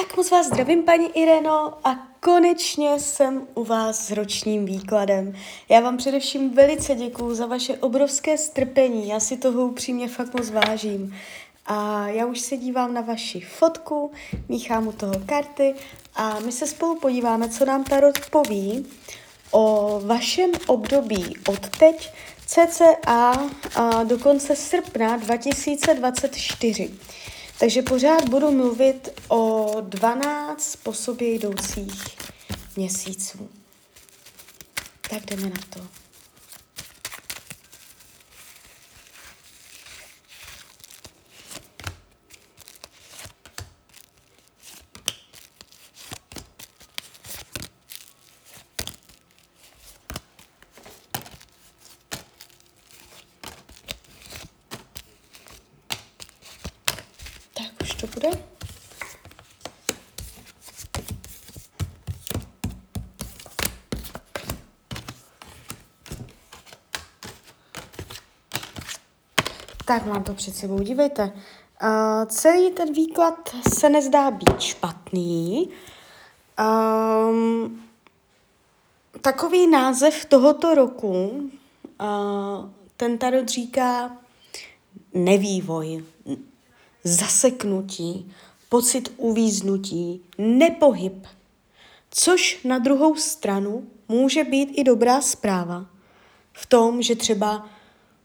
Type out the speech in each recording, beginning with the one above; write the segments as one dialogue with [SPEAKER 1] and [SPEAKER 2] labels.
[SPEAKER 1] Tak moc vás zdravím, paní Ireno, a konečně jsem u vás s ročním výkladem. Já vám především velice děkuju za vaše obrovské strpení, já si toho upřímně fakt moc vážím. A já už se dívám na vaši fotku, míchám u toho karty a my se spolu podíváme, co nám Tarot poví o vašem období od teď cca a do konce srpna 2024. Takže pořád budu mluvit o 12 po sobě jdoucích měsíců. Tak jdeme na to. to bude? Tak mám to před sebou, dívejte. Uh, celý ten výklad se nezdá být špatný. Um, takový název tohoto roku, uh, ten tarot říká nevývoj, zaseknutí, pocit uvíznutí, nepohyb. Což na druhou stranu může být i dobrá zpráva v tom, že třeba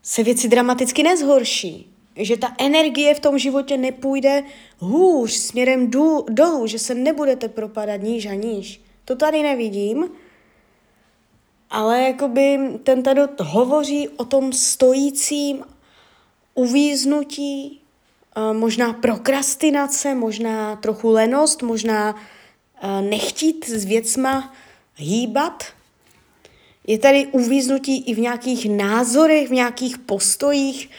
[SPEAKER 1] se věci dramaticky nezhorší, že ta energie v tom životě nepůjde hůř směrem dů, dolů, že se nebudete propadat níž a níž. To tady nevidím, ale jakoby ten tady hovoří o tom stojícím uvíznutí, možná prokrastinace, možná trochu lenost, možná nechtít s věcma hýbat. Je tady uvíznutí i v nějakých názorech, v nějakých postojích.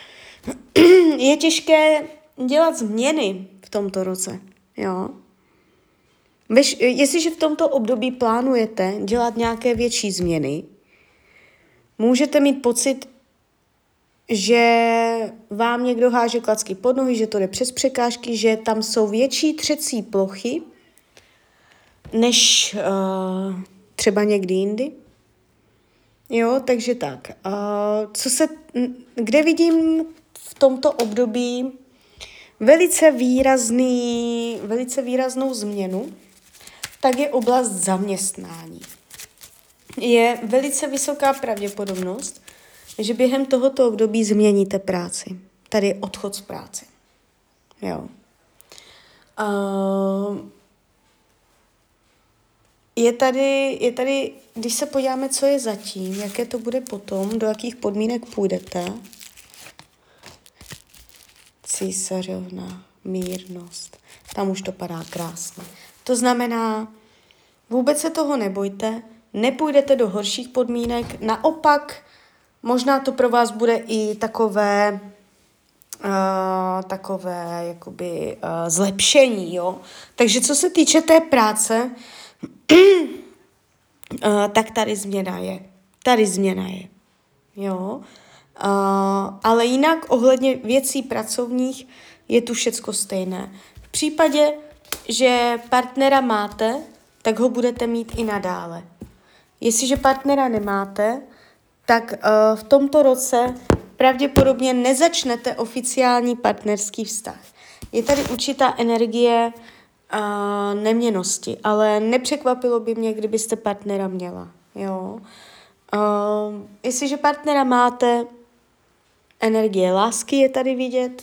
[SPEAKER 1] Je těžké dělat změny v tomto roce. Jo? Veš, jestliže v tomto období plánujete dělat nějaké větší změny, můžete mít pocit, že vám někdo háže klacky pod nohy, že to jde přes překážky, že tam jsou větší třecí plochy než uh, třeba někdy jindy. Jo, takže tak. Uh, co se, kde vidím v tomto období velice výrazný, velice výraznou změnu, tak je oblast zaměstnání. Je velice vysoká pravděpodobnost, že během tohoto období změníte práci. Tady je odchod z práce. Jo. Uh, je tady, je tady, když se podíváme, co je zatím, jaké to bude potom, do jakých podmínek půjdete. Císařovna, mírnost. Tam už to padá krásně. To znamená, vůbec se toho nebojte, nepůjdete do horších podmínek, naopak Možná to pro vás bude i takové, uh, takové jakoby uh, zlepšení, jo. Takže co se týče té práce, tak tady změna je. Tady změna je. Jo. Uh, ale jinak ohledně věcí pracovních je tu všecko stejné. V případě, že partnera máte, tak ho budete mít i nadále. Jestliže partnera nemáte, tak uh, v tomto roce pravděpodobně nezačnete oficiální partnerský vztah. Je tady určitá energie uh, neměnosti, ale nepřekvapilo by mě, kdybyste partnera měla. Jo? Uh, jestliže partnera máte, energie lásky je tady vidět,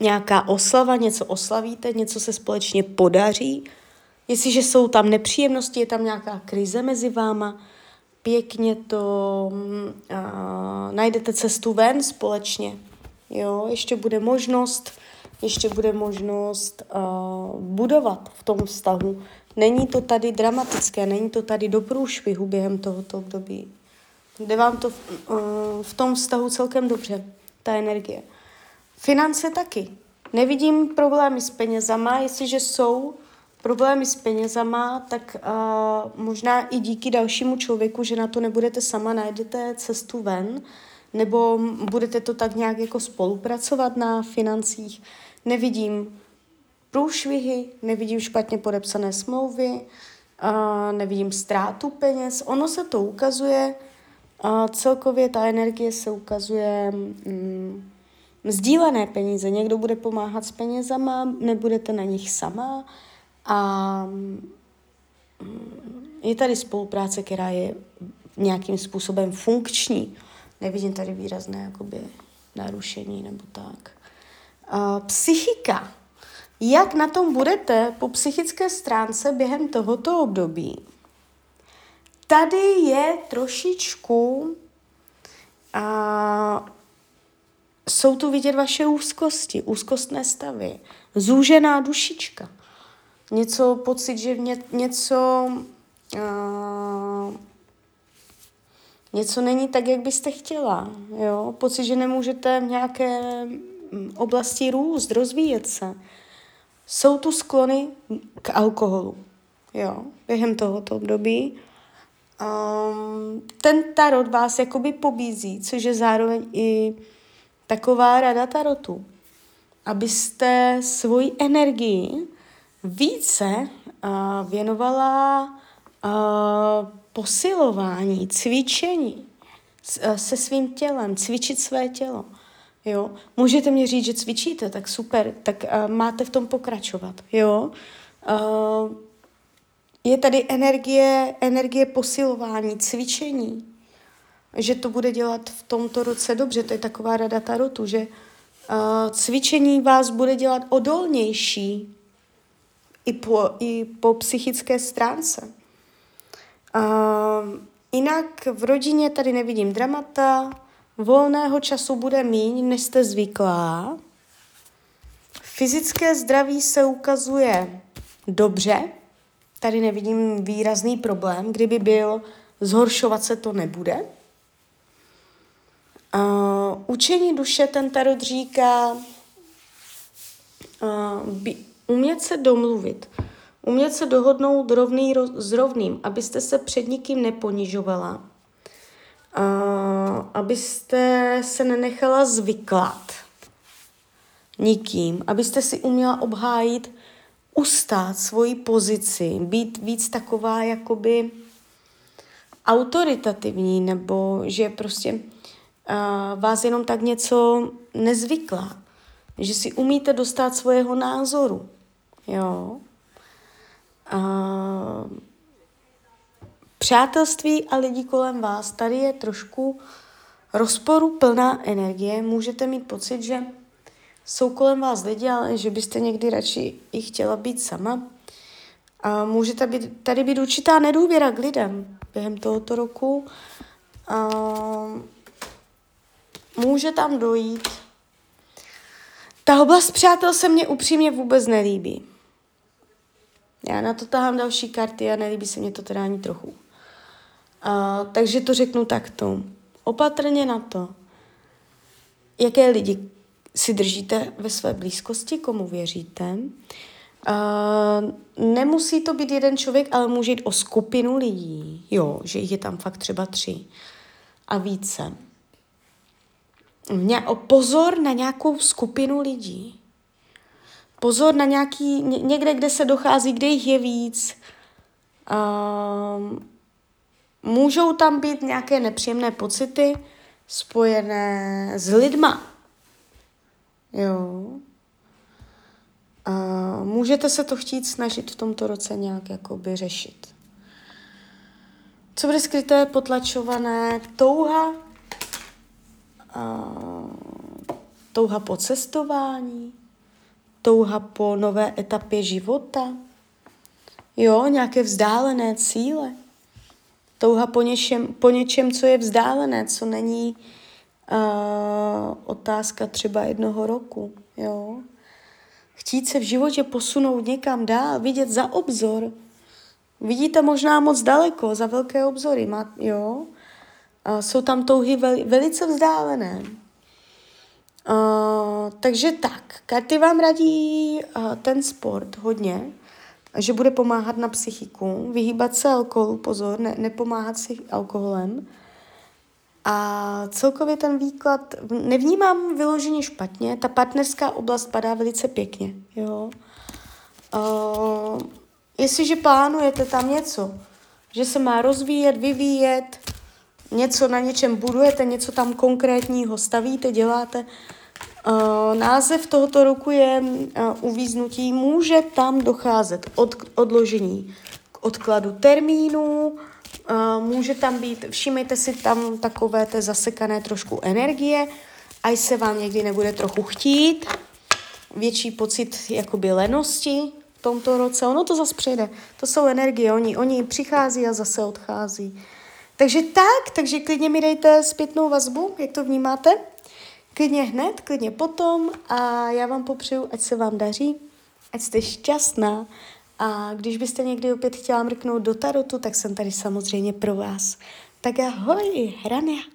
[SPEAKER 1] nějaká oslava, něco oslavíte, něco se společně podaří. Jestliže jsou tam nepříjemnosti, je tam nějaká krize mezi váma, pěkně to uh, najdete cestu ven společně. Jo, ještě bude možnost, ještě bude možnost uh, budovat v tom vztahu. Není to tady dramatické, není to tady do průšvihu během tohoto období. Jde vám to v, uh, v tom vztahu celkem dobře, ta energie. Finance taky. Nevidím problémy s penězama, jestliže jsou, problémy s penězama, tak uh, možná i díky dalšímu člověku, že na to nebudete sama, najdete cestu ven, nebo budete to tak nějak jako spolupracovat na financích. Nevidím průšvihy, nevidím špatně podepsané smlouvy, uh, nevidím ztrátu peněz. Ono se to ukazuje, uh, celkově ta energie se ukazuje um, sdílené peníze. Někdo bude pomáhat s penězama, nebudete na nich sama a um, je tady spolupráce, která je nějakým způsobem funkční. Nevidím tady výrazné jakoby narušení nebo tak. Uh, psychika. Jak na tom budete po psychické stránce během tohoto období? Tady je trošičku a jsou tu vidět vaše úzkosti, úzkostné stavy, zúžená dušička. Něco, pocit, že ně, něco, něco není tak, jak byste chtěla. Jo? Pocit, že nemůžete v nějaké mm, oblasti růst, rozvíjet se. Jsou tu sklony k alkoholu. Jo, během tohoto období. Um, ten tarot vás jakoby pobízí, což je zároveň i taková rada tarotu, abyste svoji energii více uh, věnovala uh, posilování, cvičení uh, se svým tělem, cvičit své tělo. Jo? Můžete mi říct, že cvičíte, tak super, tak uh, máte v tom pokračovat. Jo? Uh, je tady energie, energie posilování, cvičení, že to bude dělat v tomto roce dobře. To je taková rada Tarotu, že uh, cvičení vás bude dělat odolnější i po, i po psychické stránce. Uh, jinak v rodině tady nevidím dramata, volného času bude míň, než jste zvyklá. Fyzické zdraví se ukazuje dobře, tady nevidím výrazný problém, kdyby byl, zhoršovat se to nebude. Uh, učení duše ten tarot říká uh, by, umět se domluvit, umět se dohodnout rovný s rovným, abyste se před nikým neponižovala, uh, abyste se nenechala zvyklat nikým, abyste si uměla obhájit, ustát svoji pozici, být víc taková jakoby autoritativní, nebo že prostě uh, vás jenom tak něco nezvyklá, že si umíte dostat svého názoru, jo. Uh, přátelství a lidi kolem vás, tady je trošku rozporu plná energie, můžete mít pocit, že jsou kolem vás lidi, ale že byste někdy radši i chtěla být sama. A může tady být, tady být určitá nedůvěra k lidem během tohoto roku. A může tam dojít. Ta oblast přátel se mně upřímně vůbec nelíbí. Já na to tahám další karty a nelíbí se mě to teda ani trochu. A, takže to řeknu takto. Opatrně na to, jaké lidi si držíte ve své blízkosti, komu věříte. Uh, nemusí to být jeden člověk, ale může jít o skupinu lidí. Jo, že jich je tam fakt třeba tři a více. Mě, pozor na nějakou skupinu lidí. Pozor na nějaký, ně, někde, kde se dochází, kde jich je víc. Uh, můžou tam být nějaké nepříjemné pocity spojené s lidma Jo. A můžete se to chtít snažit v tomto roce nějak jakoby řešit. Co bude skryté, potlačované, touha, a, touha po cestování, touha po nové etapě života, jo, nějaké vzdálené cíle, touha po něčem, po něčem, co je vzdálené, co není uh, otázka třeba jednoho roku, jo. Chtít se v životě posunout někam dál, vidět za obzor. Vidíte možná moc daleko, za velké obzory, má, jo. Uh, jsou tam touhy vel, velice vzdálené. Uh, takže tak, karty vám radí uh, ten sport hodně, že bude pomáhat na psychiku, vyhýbat se alkoholu, pozor, ne, nepomáhat si alkoholem, a celkově ten výklad nevnímám vyloženě špatně, ta partnerská oblast padá velice pěkně, jo. Uh, jestliže plánujete tam něco, že se má rozvíjet, vyvíjet, něco na něčem budujete, něco tam konkrétního stavíte, děláte, Uh, název tohoto roku je uh, uvíznutí. Může tam docházet od odložení k odkladu termínu, uh, může tam být, všimejte si tam takové té zasekané trošku energie, až se vám někdy nebude trochu chtít, větší pocit jakoby lenosti v tomto roce. Ono to zase přijde. To jsou energie, oni, oni přichází a zase odchází. Takže tak, takže klidně mi dejte zpětnou vazbu, jak to vnímáte. Klidně hned, klidně potom a já vám popřeju, ať se vám daří, ať jste šťastná a když byste někdy opět chtěla mrknout do tarotu, tak jsem tady samozřejmě pro vás. Tak ahoj, Hrania.